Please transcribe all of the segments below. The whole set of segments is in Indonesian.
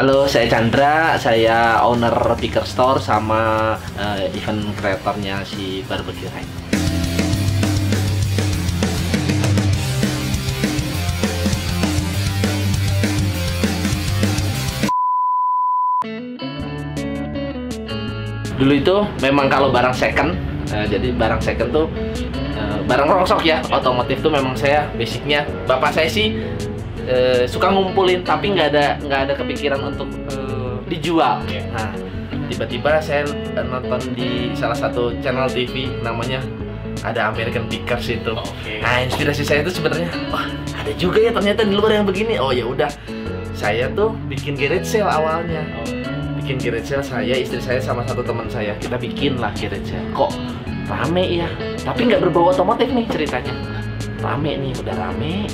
Halo, saya Chandra, saya owner Picker Store sama uh, event kreatornya si Barbecue. Dulu itu memang kalau barang second, uh, jadi barang second tuh uh, barang rongsok ya, otomotif tuh memang saya basicnya bapak saya sih uh, suka ngumpulin tapi nggak ada nggak ada kepikiran untuk uh, dijual. Nah, tiba-tiba saya nonton di salah satu channel TV namanya ada American Pickers itu. Oke. Nah, inspirasi saya itu sebenarnya wah, ada juga ya ternyata di luar yang begini. Oh ya udah. Saya tuh bikin garage sale awalnya. Bikin garage sale saya, istri saya sama satu teman saya. Kita bikin lah garage sale. Kok rame ya? Tapi nggak berbau otomotif nih ceritanya. Rame nih, udah rame.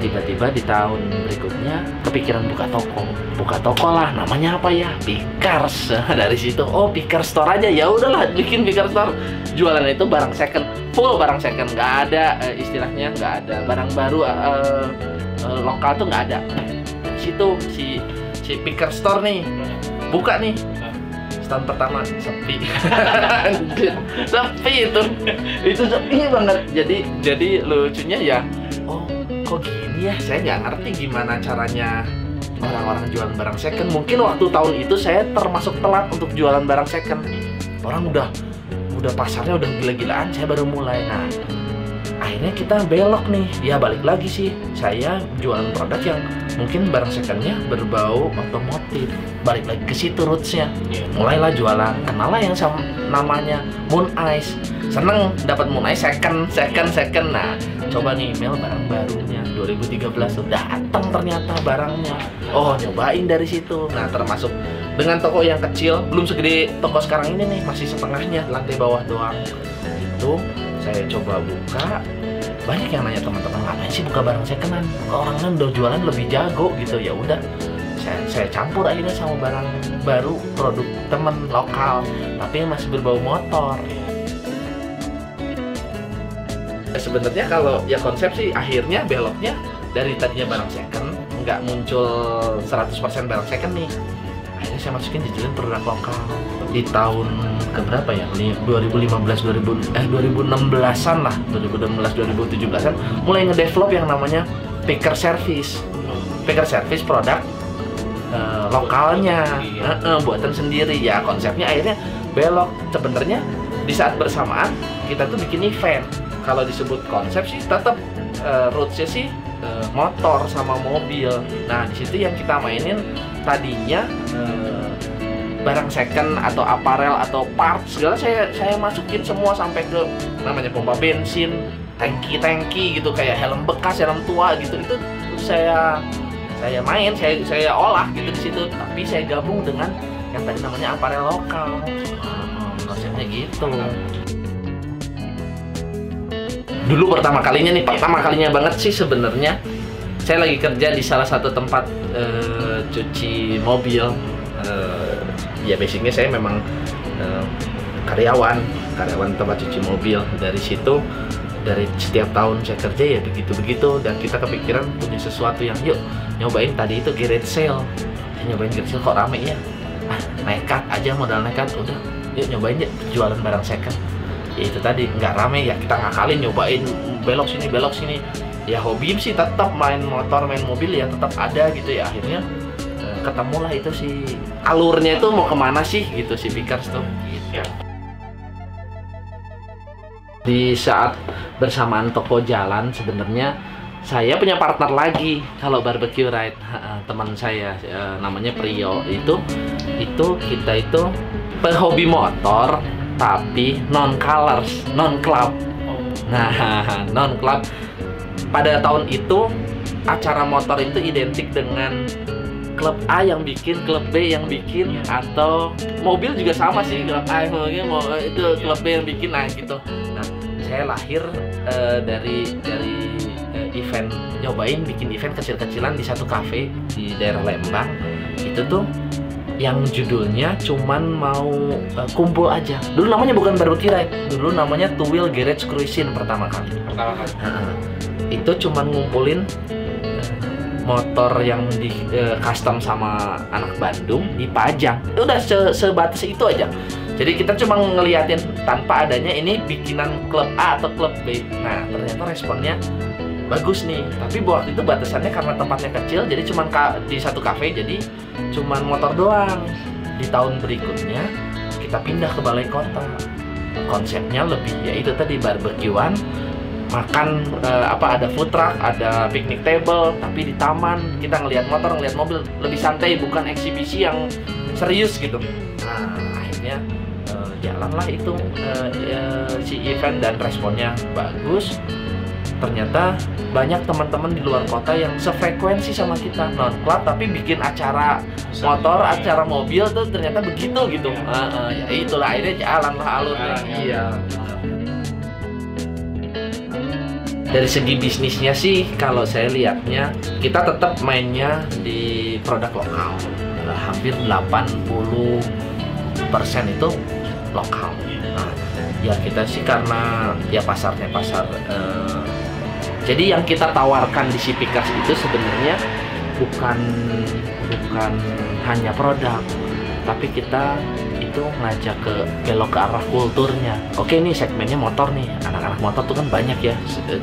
Tiba-tiba di tahun berikutnya kepikiran buka toko. Buka toko lah, namanya apa ya? Pickers. Dari situ, oh Picker Store aja. Ya udahlah, bikin Picker Store. Jualan itu barang second, full barang second. Nggak ada eh, istilahnya, nggak ada barang baru eh, eh, lokal tuh nggak ada. Dari situ si si Picker Store nih buka nih setahun pertama sepi sepi itu itu sepi banget jadi jadi lucunya ya oh kok gini ya saya nggak ngerti gimana caranya orang-orang jualan barang second. Mungkin waktu tahun itu saya termasuk telat untuk jualan barang second. Orang udah udah pasarnya udah gila-gilaan saya baru mulai. Nah akhirnya kita belok nih. Ya balik lagi sih. Saya jualan produk yang mungkin barang secondnya berbau otomotif. Balik lagi ke situ rootsnya. Iya. mulailah jualan. Kenal lah yang sama namanya Moon Ice seneng dapat Moon Ice second second second. Nah coba nih Mel barang barunya. 2013 udah datang ternyata barangnya. Oh nyobain dari situ. Nah termasuk dengan toko yang kecil belum segede toko sekarang ini nih masih setengahnya lantai bawah doang. Itu saya coba buka. Banyak yang nanya teman-teman ngapain sih buka barang secondan orang kan udah jualan lebih jago gitu. Ya udah saya, saya campur akhirnya sama barang baru produk temen lokal tapi masih berbau motor sebenarnya kalau ya konsep sih akhirnya beloknya dari tadinya barang second nggak muncul 100% barang second nih. Akhirnya saya masukin jejelin produk lokal. Di tahun keberapa ya? Li- 2015 2000 eh 2016an lah. 2016 2017an mulai ngedevelop yang namanya picker service. Picker service produk eh, lokalnya. Eh, eh, buatan sendiri. Ya konsepnya akhirnya belok. Sebenarnya di saat bersamaan kita tuh bikin event kalau disebut konsep sih tetap eh, rootsnya sih eh, motor sama mobil. Nah di situ yang kita mainin tadinya eh, barang second atau aparel atau part segala saya saya masukin semua sampai ke namanya pompa bensin tangki tangki gitu kayak helm bekas helm tua gitu. Itu saya saya main saya saya olah gitu di situ. Tapi saya gabung dengan yang tadi namanya aparel lokal. Konsepnya gitu dulu pertama kalinya nih pertama kalinya banget sih sebenarnya. Saya lagi kerja di salah satu tempat eh, cuci mobil. Eh, ya basicnya saya memang eh, karyawan karyawan tempat cuci mobil. Dari situ dari setiap tahun saya kerja ya begitu begitu dan kita kepikiran punya sesuatu yang yuk nyobain tadi itu garage sale. Saya nyobain garage sale kok rame ya? Ah nekat aja modal nekat. Udah yuk nyobain yuk jualan barang second ya itu tadi nggak rame ya kita ngakalin nyobain belok sini belok sini. Ya hobi sih tetap main motor main mobil ya tetap ada gitu ya. Akhirnya eh, ketemulah itu si alurnya itu mau ke mana sih gitu si Pickers tuh. Ya. di saat bersamaan toko jalan sebenarnya saya punya partner lagi kalau barbecue ride. Teman saya eh, namanya Priyo itu itu kita itu pehobi motor tapi non colors non club nah non club pada tahun itu acara motor itu identik dengan klub A yang bikin, klub B yang bikin, atau mobil juga sama sih klub A yang bikin, mau itu klub B yang bikin, nah gitu. Nah, saya lahir eh, dari dari eh, event nyobain bikin event kecil-kecilan di satu cafe di daerah Lembang. Itu tuh yang judulnya cuman mau eh, kumpul aja. Dulu namanya bukan barbecue ride, dulu namanya Two Wheel Garage Cruising pertama kali. Pertama kali. Heeh. itu cuman ngumpulin eh, motor yang di eh, custom sama anak Bandung dipajang udah se sebatas itu aja jadi kita cuma ngeliatin tanpa adanya ini bikinan klub A atau klub B nah ternyata responnya bagus nih tapi waktu itu batasannya karena tempatnya kecil jadi cuma di satu cafe jadi cuma motor doang di tahun berikutnya kita pindah ke balai kota konsepnya lebih ya itu tadi barbekyuan makan uh, apa ada food truck, ada picnic table, tapi di taman kita ngelihat motor, ngelihat mobil lebih santai, bukan eksibisi yang serius gitu. Nah akhirnya uh, jalanlah itu uh, uh, si event dan responnya bagus. Ternyata banyak teman-teman di luar kota yang sefrekuensi sama kita. Non club tapi bikin acara motor, acara mobil tuh ternyata begitu gitu. Uh, uh, ya itulah akhirnya jalan lah alurnya. Iya. Dari segi bisnisnya sih kalau saya lihatnya kita tetap mainnya di produk lokal. Uh, hampir 80 persen itu lokal. Nah, ya kita sih karena ya pasarnya pasar uh, jadi yang kita tawarkan di Sipikas itu sebenarnya bukan bukan hanya produk tapi kita itu ngajak ke belok ke arah kulturnya. Oke nih segmennya motor nih. Anak-anak motor tuh kan banyak ya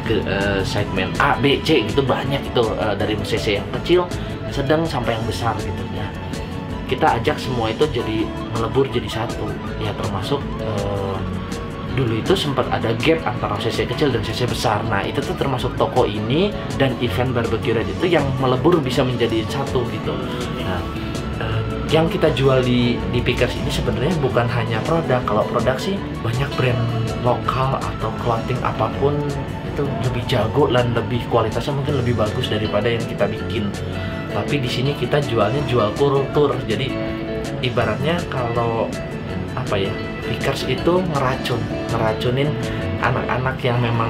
ke uh, segmen A B C gitu banyak itu uh, dari cc yang kecil sedang sampai yang besar gitu. Ya kita ajak semua itu jadi melebur jadi satu. Ya termasuk uh, dulu itu sempat ada gap antara CC kecil dan CC besar. Nah, itu tuh termasuk toko ini dan event barbecue red itu yang melebur bisa menjadi satu gitu. Nah, yang kita jual di di Pickers ini sebenarnya bukan hanya produk. Kalau produk sih banyak brand lokal atau clothing apa pun itu lebih jago dan lebih kualitasnya mungkin lebih bagus daripada yang kita bikin. Tapi di sini kita jualnya jual kultur. Jadi ibaratnya kalau apa ya Pickers itu ngeracun, ngeracunin anak-anak yang memang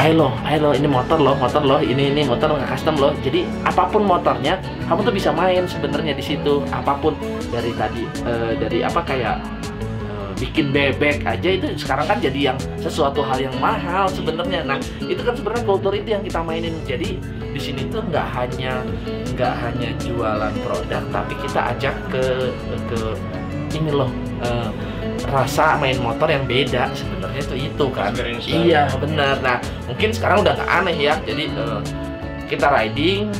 ayo lo, ayo lo, ini motor lo, motor lo, ini ini motor nggak custom lo. Jadi apa pun motornya, kamu tuh bisa main sebenarnya di situ. Apa pun dari tadi, uh, dari apa kayak uh, bikin bebek aja itu sekarang kan jadi yang sesuatu hal yang mahal sebenarnya. Nah itu kan sebenarnya kultur itu yang kita mainin. Jadi di sini tuh nggak hanya nggak hanya jualan produk, tapi kita ajak ke ke ini loh. Uh, rasa main motor yang beda. Sebenarnya itu itu kan. Iya benar. Nah mungkin sekarang udah nggak aneh ya. Jadi uh, kita riding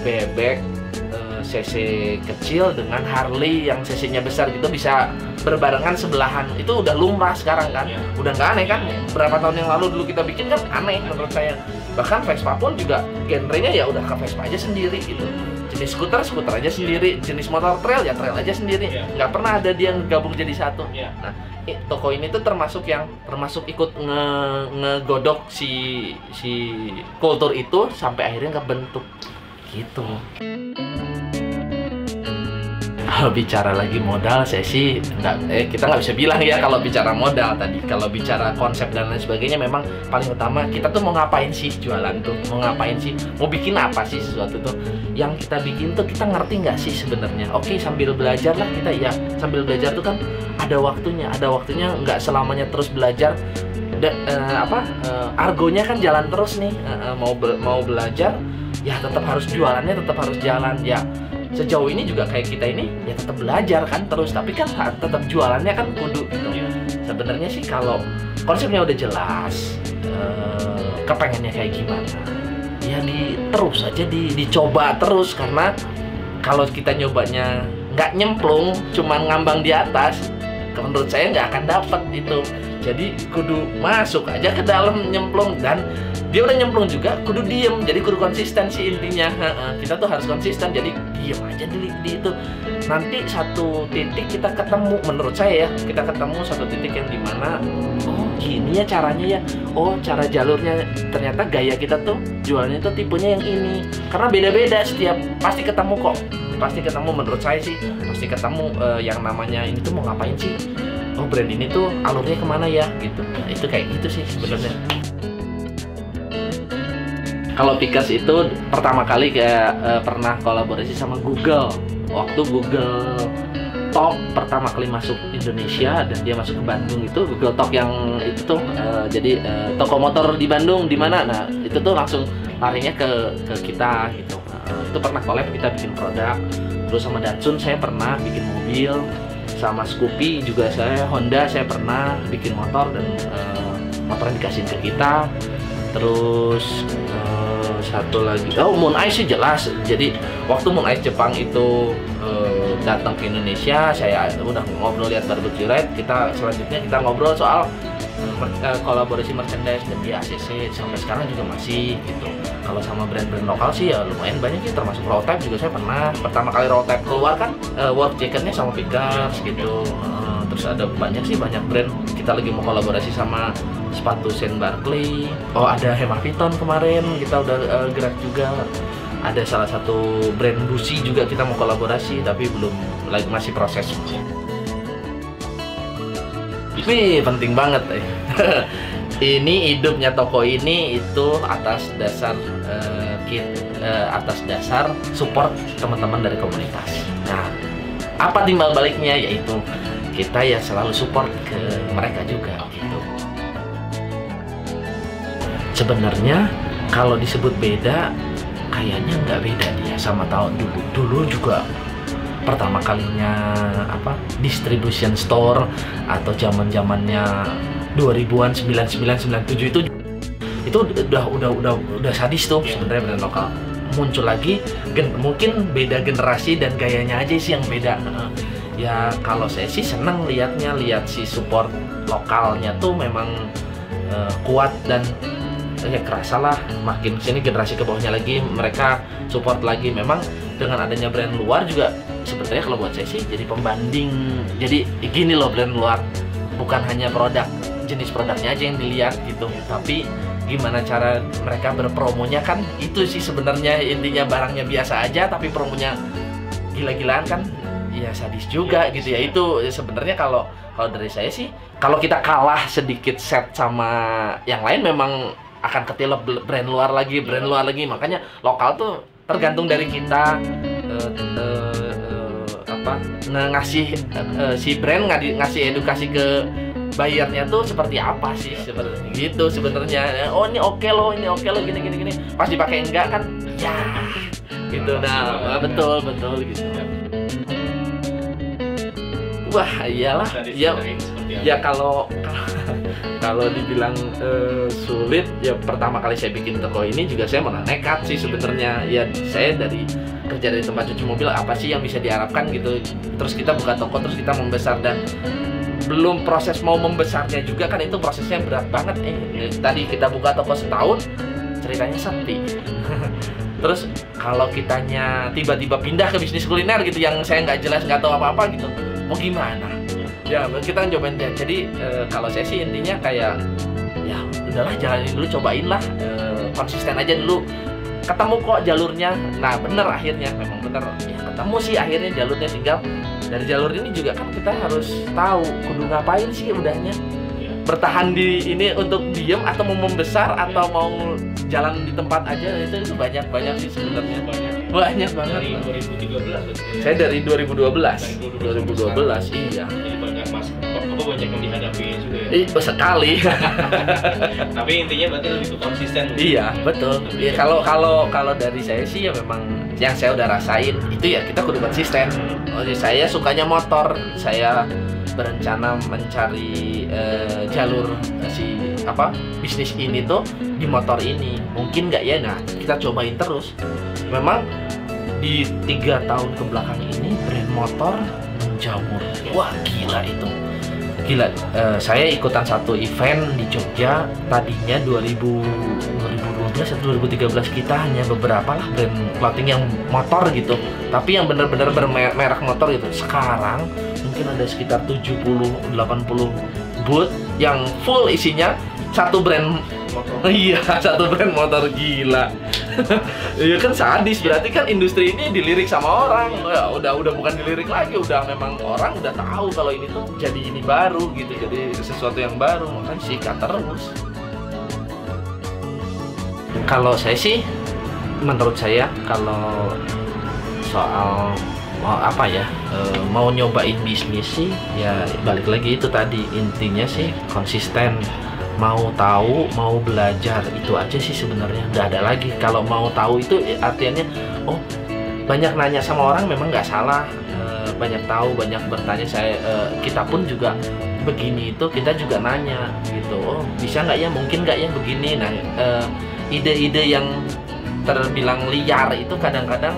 bebek uh, cc kecil dengan Harley yang cc-nya besar gitu bisa berbarengan sebelahan. Itu udah lumrah sekarang kan. Yeah. udah nggak aneh kan? Berapa tahun yang lalu dulu kita bikin kan aneh menurut saya. Bahkan Vespa pun juga genrenya ya udah ke Vespa aja sendiri gitu jenis skuter skuter aja sendiri. Jenis motor trail ya trail aja sendiri. Yeah. nggak pernah ada dia yang gabung jadi satu. Yeah. nah toko ini tuh termasuk yang termasuk ikut nge ngegodok si si kultur itu sampai akhirnya kebentuk gitu kalau bicara lagi modal saya sih nggak eh kita nggak bisa bilang ya kalau bicara modal tadi. Kalau bicara konsep dan lain sebagainya memang paling utama kita tuh mau ngapain sih jualan tuh? Mau ngapain sih? Mau bikin apa sih sesuatu tuh? Yang kita bikin tuh kita ngerti nggak sih sebenarnya? Oke sambil belajar lah kita ya sambil belajar tuh kan ada waktunya. Ada waktunya nggak selamanya terus belajar. Da, uh, apa uh, argonya kan jalan terus nih. Uh, uh, mau be mau belajar ya tetap harus jualannya tetap harus jalan ya sejauh ini juga kayak kita ini ya tetap belajar kan terus. Tapi kan tetap jualannya kan kudu. Gitu ya. sebenarnya sih kalau konsepnya udah jelas eh, kepengennya kayak gimana ya di terus aja di dicoba terus. Karena kalau kita nyobanya nggak nyemplung cuman ngambang di atas menurut saya nggak akan dapat itu jadi kudu masuk aja ke dalam nyemplung dan dia udah nyemplung juga kudu diem. Jadi kudu konsisten sih intinya. Kita tuh harus konsisten. Jadi diem aja di, di itu. Nanti satu titik kita ketemu menurut saya ya kita ketemu satu titik yang di mana oh gini ya caranya ya. Oh cara jalurnya ternyata gaya kita tuh jualnya tuh tipenya yang ini. Karena beda-beda setiap pasti ketemu kok. Pasti ketemu menurut saya sih pasti ketemu uh, yang namanya ini tuh mau ngapain sih? Oh brand ini tuh alurnya ke mana ya? Gitu. Nah, itu kayak gitu sih sebenarnya kalau Pikas itu pertama kali kayak uh, pernah kolaborasi sama Google. Waktu Google Talk pertama kali masuk Indonesia dan dia masuk ke Bandung itu Google Talk yang itu tuh uh, jadi uh, toko motor di Bandung di mana? Nah itu tuh langsung larinya ke ke kita gitu. Uh, itu pernah collab kita bikin produk. Terus sama Datsun saya pernah bikin mobil sama Scoopy juga saya Honda saya pernah bikin motor dan uh, motornya dikasih ke kita. Terus uh, satu lagi. Oh Moon Ice sih jelas. Jadi waktu Moon Ice Jepang itu uh, datang ke Indonesia saya udah ngobrol lihat barbecue ride kita selanjutnya kita ngobrol soal uh, kolaborasi merchandise dan di ACC sampai sekarang juga masih gitu. Kalau sama brand-brand lokal sih ya lumayan banyak sih termasuk Type juga saya pernah. Pertama kali Type keluar kan uh, work jacketnya sama Pickers gitu. Uh, terus ada banyak sih banyak brand. Kita lagi mau kolaborasi sama sepatu Saint Barkley oh ada Hemaviton kemarin. Kita udah uh, gerak juga. Ada salah satu brand busi juga kita mau kolaborasi tapi belum lagi masih proses. Ini penting banget eh. ini hidupnya toko ini itu atas dasar uh, kit uh, atas dasar support teman-teman dari komunitas. Nah apa timbal baliknya? Yaitu kita ya selalu support ke mereka juga sebenarnya kalau disebut beda kayaknya nggak beda dia sama tahun dulu. Dulu juga pertama kalinya apa distribution store atau zaman zamannya 2000-an 99 97 itu itu udah udah udah udah sadis tuh sebenarnya brand lokal. Muncul lagi gen, mungkin beda generasi dan gayanya aja sih yang beda. Ya kalau saya sih seneng liatnya lihat si support lokalnya tuh memang uh, kuat dan ya kerasa lah makin sini generasi ke bawahnya lagi mereka support lagi. Memang dengan adanya brand luar juga sebenarnya kalau buat saya sih jadi pembanding. Jadi gini loh brand luar bukan hanya produk jenis produknya aja yang dilihat gitu. Tapi gimana cara mereka berpromonya kan itu sih sebenarnya intinya barangnya biasa aja tapi promonya gila-gilaan kan ya sadis juga ya, gitu ya. itu sebenarnya kalau kalau dari saya sih kalau kita kalah sedikit set sama yang lain memang akan ketilep brand luar lagi brand luar lagi. Makanya lokal tuh tergantung dari kita uh, uh, uh, apa ngasih uh, si brand ngasih edukasi ke bayarnya tuh seperti apa sih sebenarnya? Gitu sebenarnya. Oh ini oke okay loh ini oke okay loh gini gini gini. Pas dipakai enggak kan ya gitu. Nah betul betul gitu wah iyalah. Ya ya kalau kalau dibilang uh, sulit ya pertama kali saya bikin toko ini juga saya malah nekat sih sebenarnya. Ya saya dari kerja dari tempat cuci mobil apa sih yang bisa diharapkan gitu? Terus kita buka toko terus kita membesar dan belum proses mau membesarnya juga kan itu prosesnya berat banget. Eh tadi kita buka toko setahun ceritanya sepi. Terus kalau kitanya tiba-tiba pindah ke bisnis kuliner gitu yang saya nggak jelas nggak tahu apa-apa gitu mau gimana? Ya kita kan cobain deh. Jadi e, kalau saya sih intinya kayak ya udahlah jalanin dulu cobain lah. E, konsisten aja dulu. Ketemu kok jalurnya. Nah bener akhirnya. Memang bener. Ya ketemu sih akhirnya jalurnya. Tinggal dari jalur ini juga kan kita harus tahu kudu ngapain sih udahnya. Iya. bertahan di ini untuk diem atau mau membesar atau mau jalan di tempat aja itu itu banyak banyak sih sebenarnya. Banyak banyak banget. Dari 2013 saya dari 2012 dari 2012, 2012 iya. Jadi banyak mas apa banyak yang dihadapi juga ya? Iya sekali. Tapi intinya berarti lebih ke konsisten iya betul. Iya kalau kalau kalau dari saya sih ya memang yang saya udah rasain itu ya kita kudu konsisten. Oh, saya sukanya motor saya berencana mencari uh, jalur uh, si apa bisnis ini tuh di motor ini. Mungkin nggak ya? Nah kita cobain terus. Memang di tiga tahun ke belakang ini brand motor menjamur. Wah gila itu. Gila uh, saya ikutan satu event di Jogja. Tadinya 2000 2012 atau 2013 kita hanya beberapa lah brand clothing yang motor gitu. Tapi yang benar-benar bermerek motor gitu. Sekarang mungkin ada sekitar 70 80 booth yang full isinya satu brand motor. Iya, satu brand motor. Gila. Iya kan sadis berarti kan industri ini dilirik sama orang. Ya, udah udah bukan dilirik lagi, udah memang orang udah tahu kalau ini tuh jadi ini baru gitu, jadi sesuatu yang baru, makanya sikat terus. Kalau saya sih menurut saya kalau soal mau apa ya e, mau nyobain bisnis sih ya balik lagi itu tadi intinya sih konsisten mau tahu mau belajar itu aja sih sebenarnya. Nggak ada lagi. Kalau mau tahu itu artinya oh banyak nanya sama orang memang nggak salah. Eh, banyak tahu banyak bertanya. Saya eh, kita pun juga begini itu kita juga nanya gitu. Oh bisa nggak ya? Mungkin nggak ya? Begini. Nah eh, ide-ide yang terbilang liar itu kadang-kadang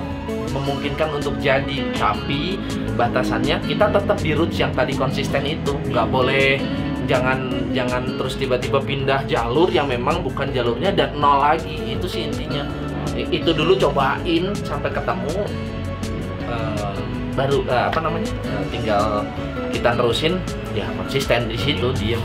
memungkinkan untuk jadi. Tapi batasannya kita tetap di roots yang tadi konsisten itu. Nggak boleh jangan jangan terus tiba-tiba pindah jalur yang memang bukan jalurnya dan nol lagi. Itu sih intinya. Itu dulu cobain sampai ketemu eh, baru eh, apa namanya eh, tinggal kita terusin ya konsisten di situ diem